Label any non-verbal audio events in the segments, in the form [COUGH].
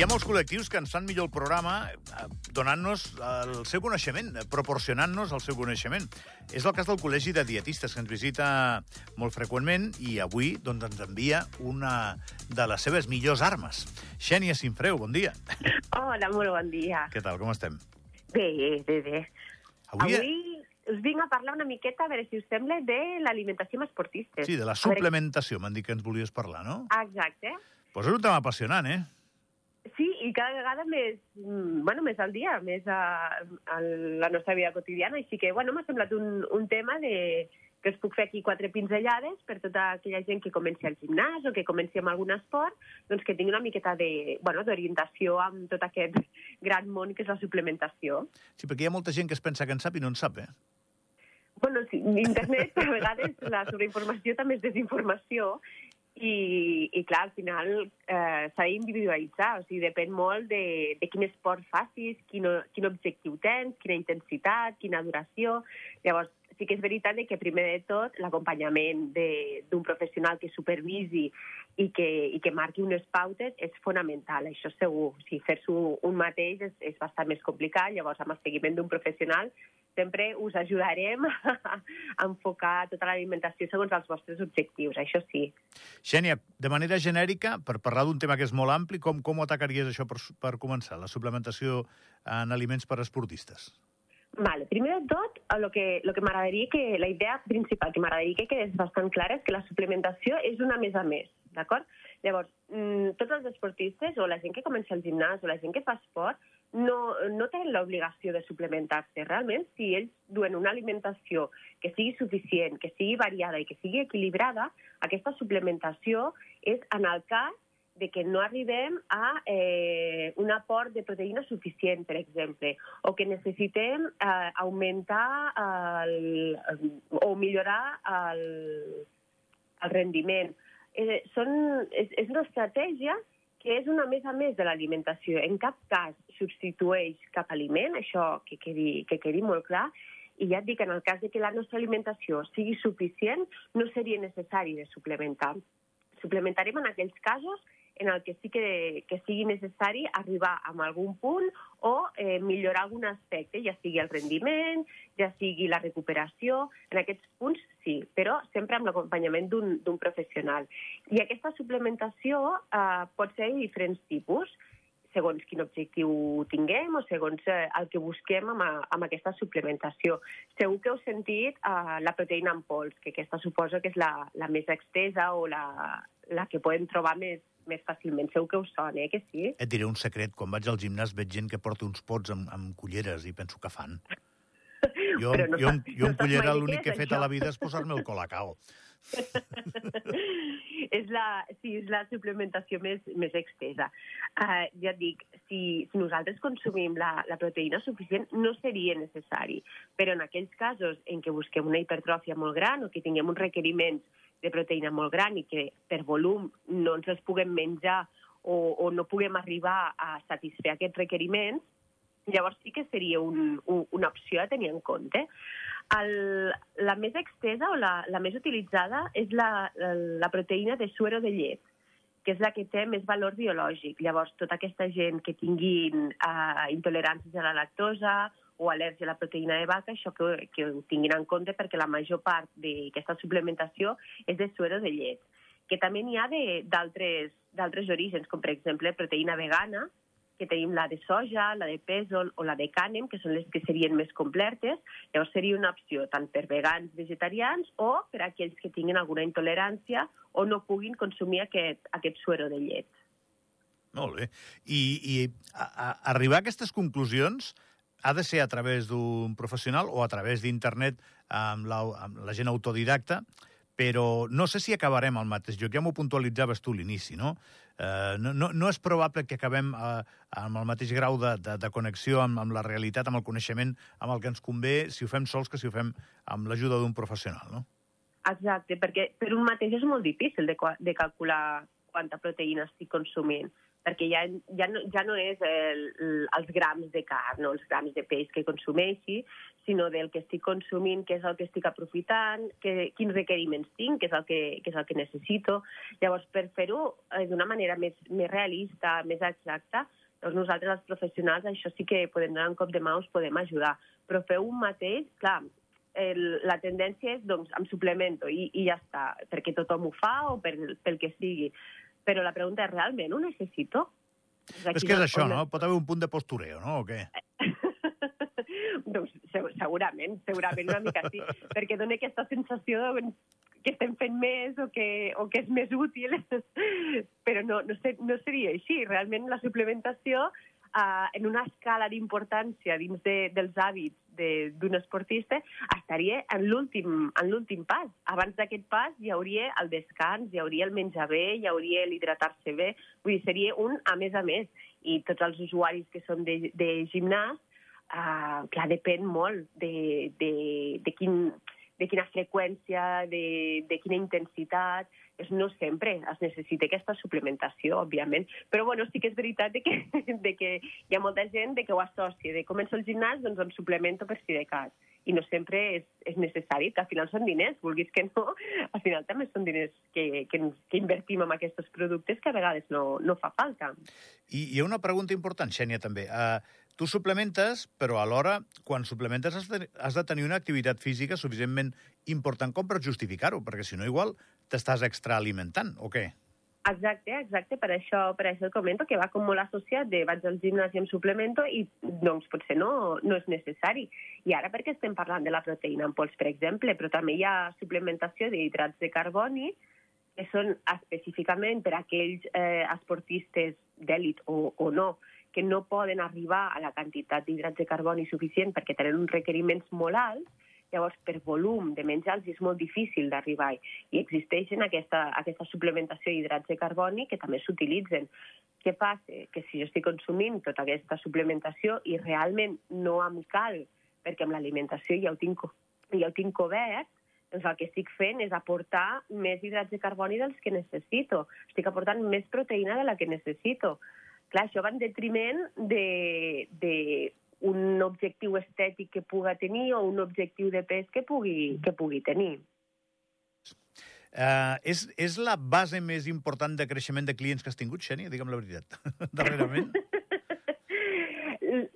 hi ha molts col·lectius que ens fan millor el programa eh, donant-nos el seu coneixement, proporcionant-nos el seu coneixement. És el cas del Col·legi de Dietistes, que ens visita molt freqüentment i avui doncs, ens envia una de les seves millors armes. Xènia Sinfreu, bon dia. Hola, molt bon dia. Què tal, com estem? Bé, bé, bé. Avui, Avui us vinc a parlar una miqueta, a veure si us sembla, de l'alimentació amb esportistes. Sí, de la suplementació, m'han dit que ens volies parlar, no? Exacte. Pues és un tema apassionant, eh? I cada vegada més, mm, bueno, més al dia, més a, a la nostra vida quotidiana, així que, bueno, m'ha semblat un, un tema de, que us puc fer aquí quatre pinzellades per tota aquella gent que comenci al gimnàs o que comenci amb algun esport, doncs que tingui una miqueta de, bueno, d'orientació amb tot aquest gran món que és la suplementació. Sí, perquè hi ha molta gent que es pensa que en sap i no en sap, eh? Bueno, sí, internet, a vegades, la sobreinformació també és desinformació i, i clar, al final eh, s'ha d'individualitzar, o sigui, depèn molt de, de quin esport facis, quin, quin objectiu tens, quina intensitat, quina duració... Llavors, sí que és veritat que, primer de tot, l'acompanyament d'un professional que supervisi i que, i que marqui unes pautes és fonamental, això segur. O sigui, fer-s'ho un mateix és, és bastant més complicat, llavors amb el seguiment d'un professional sempre us ajudarem a enfocar tota l'alimentació segons els vostres objectius, això sí. Xènia, de manera genèrica, per parlar d'un tema que és molt ampli, com, com ho atacaries això per, per començar, la suplementació en aliments per a esportistes? Vale, primer de tot, el que, lo que m'agradaria que, la idea principal que m'agradaria que quedés bastant clara és que la suplementació és una més a més, d'acord? Llavors, mm, tots els esportistes o la gent que comença al gimnàs o la gent que fa esport no, no tenen l'obligació de suplementar-se. Realment, si ells duen una alimentació que sigui suficient, que sigui variada i que sigui equilibrada, aquesta suplementació és en el cas de que no arribem a eh, un aport de proteïna suficient, per exemple, o que necessitem eh, augmentar el, o millorar el, el rendiment. Eh, són, és, és una estratègia que és una més a més de l'alimentació. En cap cas substitueix cap aliment, això que quedi, que quedi molt clar, i ja et dic, en el cas de que la nostra alimentació sigui suficient, no seria necessari de suplementar. Suplementarem en aquells casos en el que sí que, que sigui necessari arribar a algun punt o eh, millorar algun aspecte, ja sigui el rendiment, ja sigui la recuperació. En aquests punts sí, però sempre amb l'acompanyament d'un professional. I aquesta suplementació eh, pot ser de diferents tipus, segons quin objectiu tinguem o segons eh, el que busquem amb, a, amb aquesta suplementació. Segur que heu sentit eh, la proteïna en pols, que aquesta suposo que és la, la més extesa o la, la que podem trobar més, més fàcilment. Segur que us sona, eh, que sí? Et diré un secret, quan vaig al gimnàs veig gent que porta uns pots amb, amb culleres i penso que fan. [LAUGHS] Jo, Però no jo, saps- jo no amb saps cullera l'únic que he fet a això. la vida és posar-me el colacao. [LAUGHS] és la, sí, és la suplementació més, més extesa. Uh, ja et dic, si, si nosaltres consumim la, la proteïna suficient, no seria necessari. Però en aquells casos en què busquem una hipertròfia molt gran o que tinguem uns requeriments de proteïna molt gran i que per volum no ens els puguem menjar o, o no puguem arribar a satisfer aquests requeriments, llavors sí que seria un, un, una opció a tenir en compte. El, la més extesa o la, la més utilitzada és la, la, la proteïna de suero de llet, que és la que té més valor biològic. Llavors, tota aquesta gent que tinguin uh, intoleràncies a la lactosa o al·lèrgia a la proteïna de vaca, això que, que ho tinguin en compte perquè la major part d'aquesta suplementació és de suero de llet. Que també n'hi ha d'altres orígens, com per exemple proteïna vegana, que tenim la de soja, la de pèsol o la de cànem, que són les que serien més completes. Llavors seria una opció tant per vegans vegetarians o per a aquells que tinguin alguna intolerància o no puguin consumir aquest, aquest suero de llet. Molt bé. I, i a, a, arribar a aquestes conclusions ha de ser a través d'un professional o a través d'internet amb, la, amb la gent autodidacta, però no sé si acabarem al mateix lloc. Ja m'ho puntualitzaves tu a l'inici, no? Eh, no, no? No és probable que acabem eh, amb el mateix grau de, de, de connexió amb, amb la realitat, amb el coneixement, amb el que ens convé, si ho fem sols que si ho fem amb l'ajuda d'un professional, no? Exacte, perquè per un mateix és molt difícil de, de calcular quanta proteïna estic consumint, perquè ja, ja, no, ja no és el, el, els grams de carn o els grams de peix que consumeixi, sinó del que estic consumint, què és el que estic aprofitant, que, quins requeriments tinc, què és el que, què és el que necessito. Llavors, per fer-ho eh, d'una manera més, més realista, més exacta, doncs nosaltres, els professionals, això sí que podem donar un cop de mà, us podem ajudar. Però fer un mateix, clar, el, la tendència és, doncs, em suplemento i, i ja està, perquè tothom ho fa o per, pel que sigui. Però la pregunta és, realment ho necessito? És que és això, no? Pot haver un punt de postureo, no? O què? [LAUGHS] doncs segurament, segurament una mica sí, [LAUGHS] perquè dona aquesta sensació de, que estem fent més o que, o que és més útil, [LAUGHS] però no, no, ser, no seria així. Realment la suplementació uh, en una escala d'importància dins de, dels hàbits d'un esportista estaria en l'últim pas. Abans d'aquest pas hi hauria el descans, hi hauria el menjar bé, hi hauria l'hidratar-se bé. Vull dir, seria un a més a més. I tots els usuaris que són de, de gimnàs, uh, clar, depèn molt de, de, de quin de quina freqüència, de, de quina intensitat, és no sempre es necessita aquesta suplementació, òbviament. Però bueno, sí que és veritat de que, [LAUGHS] de que hi ha molta gent de que ho associa, de començo el gimnàs, doncs em suplemento per si de cas. I no sempre és, és necessari, que al final són diners, vulguis que no, [LAUGHS] al final també són diners que, que, que invertim en aquests productes que a vegades no, no fa falta. I hi ha una pregunta important, Xènia, també. Uh, Tu suplementes, però alhora, quan suplementes has de, has de tenir una activitat física suficientment important com per justificar-ho, perquè si no igual t'estàs extraalimentant, o què? Exacte, exacte, per això, per això el comento, que va com molt associat de vaig al gimnàs i em suplemento i doncs potser no, no és necessari. I ara perquè estem parlant de la proteïna en pols, per exemple, però també hi ha suplementació d'hidrats de carboni que són específicament per a aquells eh, esportistes d'èlit o, o no, que no poden arribar a la quantitat d'hidrats de carboni suficient perquè tenen uns requeriments molt alts, llavors per volum de menjar és molt difícil d'arribar. I existeixen aquesta, aquesta suplementació d'hidrats de carboni que també s'utilitzen. Què passa? Que si jo estic consumint tota aquesta suplementació i realment no em cal, perquè amb l'alimentació ja ho tinc, ja ho tinc cobert, doncs el que estic fent és aportar més hidrats de carboni dels que necessito. Estic aportant més proteïna de la que necessito. Clar, això va en detriment de, de un objectiu estètic que puga tenir o un objectiu de pes que pugui, que pugui tenir. Uh, és, és la base més important de creixement de clients que has tingut, Xènia? Digue'm la veritat, [LAUGHS] darrerament. [LAUGHS]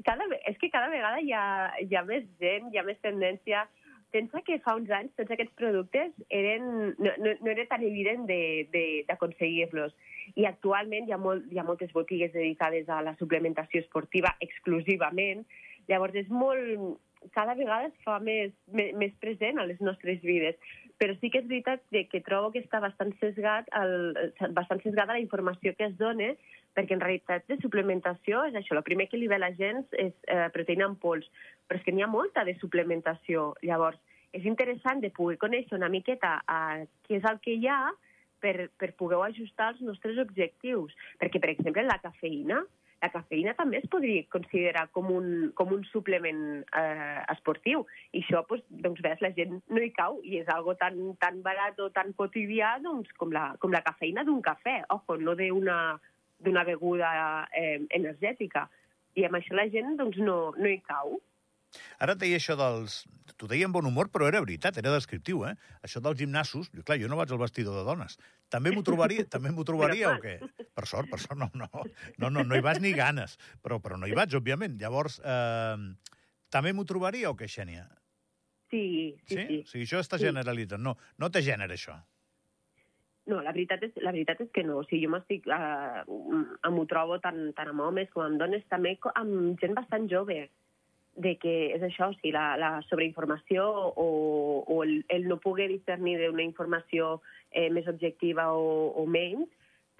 cada, és que cada vegada hi ha, hi ha més gent, hi ha més tendència pensa que fa uns anys tots aquests productes eren, no, no, no era tan evident d'aconseguir-los. I actualment hi ha, molt, hi ha moltes botigues dedicades a la suplementació esportiva exclusivament. Llavors és molt... Cada vegada es fa més, més, més present a les nostres vides. Però sí que és veritat que trobo que està bastant sesgat, el, bastant sesgada la informació que es dona perquè en realitat de suplementació és això, el primer que li ve a la gent és eh, proteïna en pols, però és que n'hi ha molta de suplementació. Llavors, és interessant de poder conèixer una miqueta eh, què és el que hi ha per, per poder ajustar els nostres objectius. Perquè, per exemple, la cafeïna, la cafeïna també es podria considerar com un, com un suplement eh, esportiu. I això, doncs, doncs, ves, la gent no hi cau i és algo tan, tan barat o tan quotidià doncs, com, la, com la cafeïna d'un cafè. Ojo, no d'una beguda eh, energètica. I amb això la gent doncs, no, no hi cau. Ara et deia això dels... T'ho deia amb bon humor, però era veritat, era descriptiu, eh? Això dels gimnasos, jo, clar, jo no vaig al vestidor de dones. També m'ho trobaria, [LAUGHS] també m'ho trobaria o què? Per sort, per sort, no, no, no, no, no hi vas ni ganes, però, però no hi vaig, òbviament. Llavors, eh, també m'ho trobaria o què, Xènia? Sí, sí, sí. sí. O sigui, això està sí. generalitzant. No, no té gènere, això. No, la veritat és, la veritat és que no. O sigui, jo m'estic... Uh, m'ho trobo tant, tant amb homes com amb dones, també amb gent bastant jove, de que és això, sigui, la, la sobreinformació o, o el, el no poder discernir d'una informació eh, més objectiva o, o menys,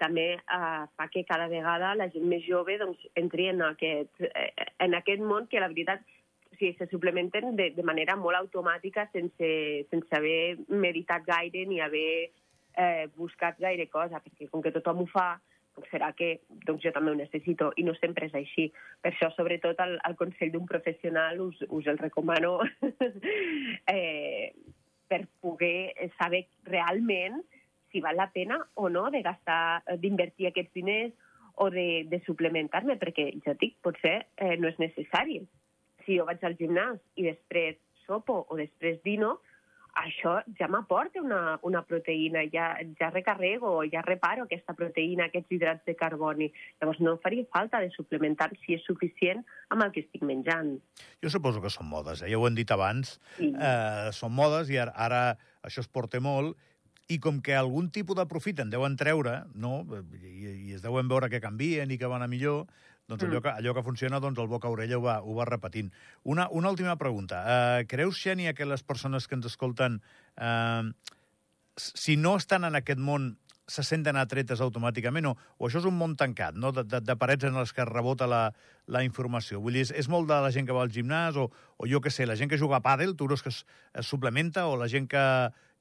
també eh, fa que cada vegada la gent més jove doncs, entri en aquest, eh, en aquest món que la veritat o sigui, se suplementen de, de manera molt automàtica sense, sense haver meditat gaire ni haver eh, buscat gaire cosa, perquè com que tothom ho fa, serà que doncs jo també ho necessito, i no sempre és així. Per això, sobretot, al, al consell d'un professional us, us el recomano [LAUGHS] eh, per poder saber realment si val la pena o no de gastar, d'invertir aquests diners o de, de suplementar-me, perquè ja dic, potser eh, no és necessari. Si jo vaig al gimnàs i després sopo o després dino, això ja m'aporta una, una proteïna, ja, ja recarrego, ja reparo aquesta proteïna, aquests hidrats de carboni. Llavors no faria falta de suplementar si és suficient amb el que estic menjant. Jo suposo que són modes, eh? ja ho hem dit abans. Sí. Eh, són modes i ara, ara això es porta molt i com que algun tipus de profit en deuen treure, no? I, i es deuen veure que canvien i que van a millor, doncs allò que, allò que funciona, doncs el boca orella ho va, ho va repetint. Una, una última pregunta. Uh, creus, Xènia, que les persones que ens escolten, uh, si no estan en aquest món, se senten atretes automàticament, o, o això és un món tancat, no? de, de, de parets en les que rebota la, la informació. Vull dir, és, és molt de la gent que va al gimnàs, o, o jo que sé, la gent que juga a pàdel, tu que es, es suplementa, o la gent que,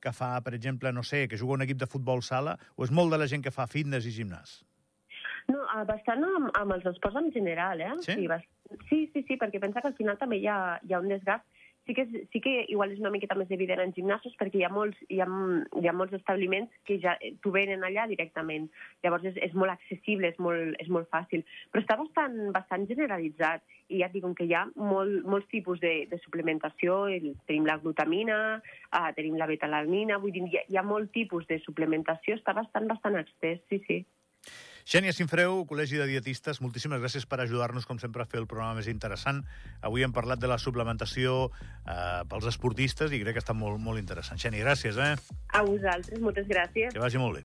que fa, per exemple, no sé, que juga un equip de futbol sala, o és molt de la gent que fa fitness i gimnàs? No, ah, bastant amb, amb els esports en general, eh? Sí? Sí, sí, sí, sí, perquè pensa que al final també hi ha, hi ha un desgast. Sí que, sí que igual és una miqueta més evident en gimnasos perquè hi ha molts, hi ha, hi ha molts establiments que ja t'ho venen allà directament. Llavors és, és molt accessible, és molt, és molt fàcil. Però està bastant, bastant generalitzat i ja et dic que hi ha molt, molts tipus de, de suplementació. Tenim la glutamina, uh, tenim la betalanina, vull dir, hi ha, hi ha molt tipus de suplementació, està bastant, bastant extès, sí, sí. Xènia Sinfreu, Col·legi de Dietistes, moltíssimes gràcies per ajudar-nos, com sempre, a fer el programa més interessant. Avui hem parlat de la suplementació eh, pels esportistes i crec que està molt, molt interessant. Xènia, gràcies, eh? A vosaltres, moltes gràcies. Que vagi molt bé.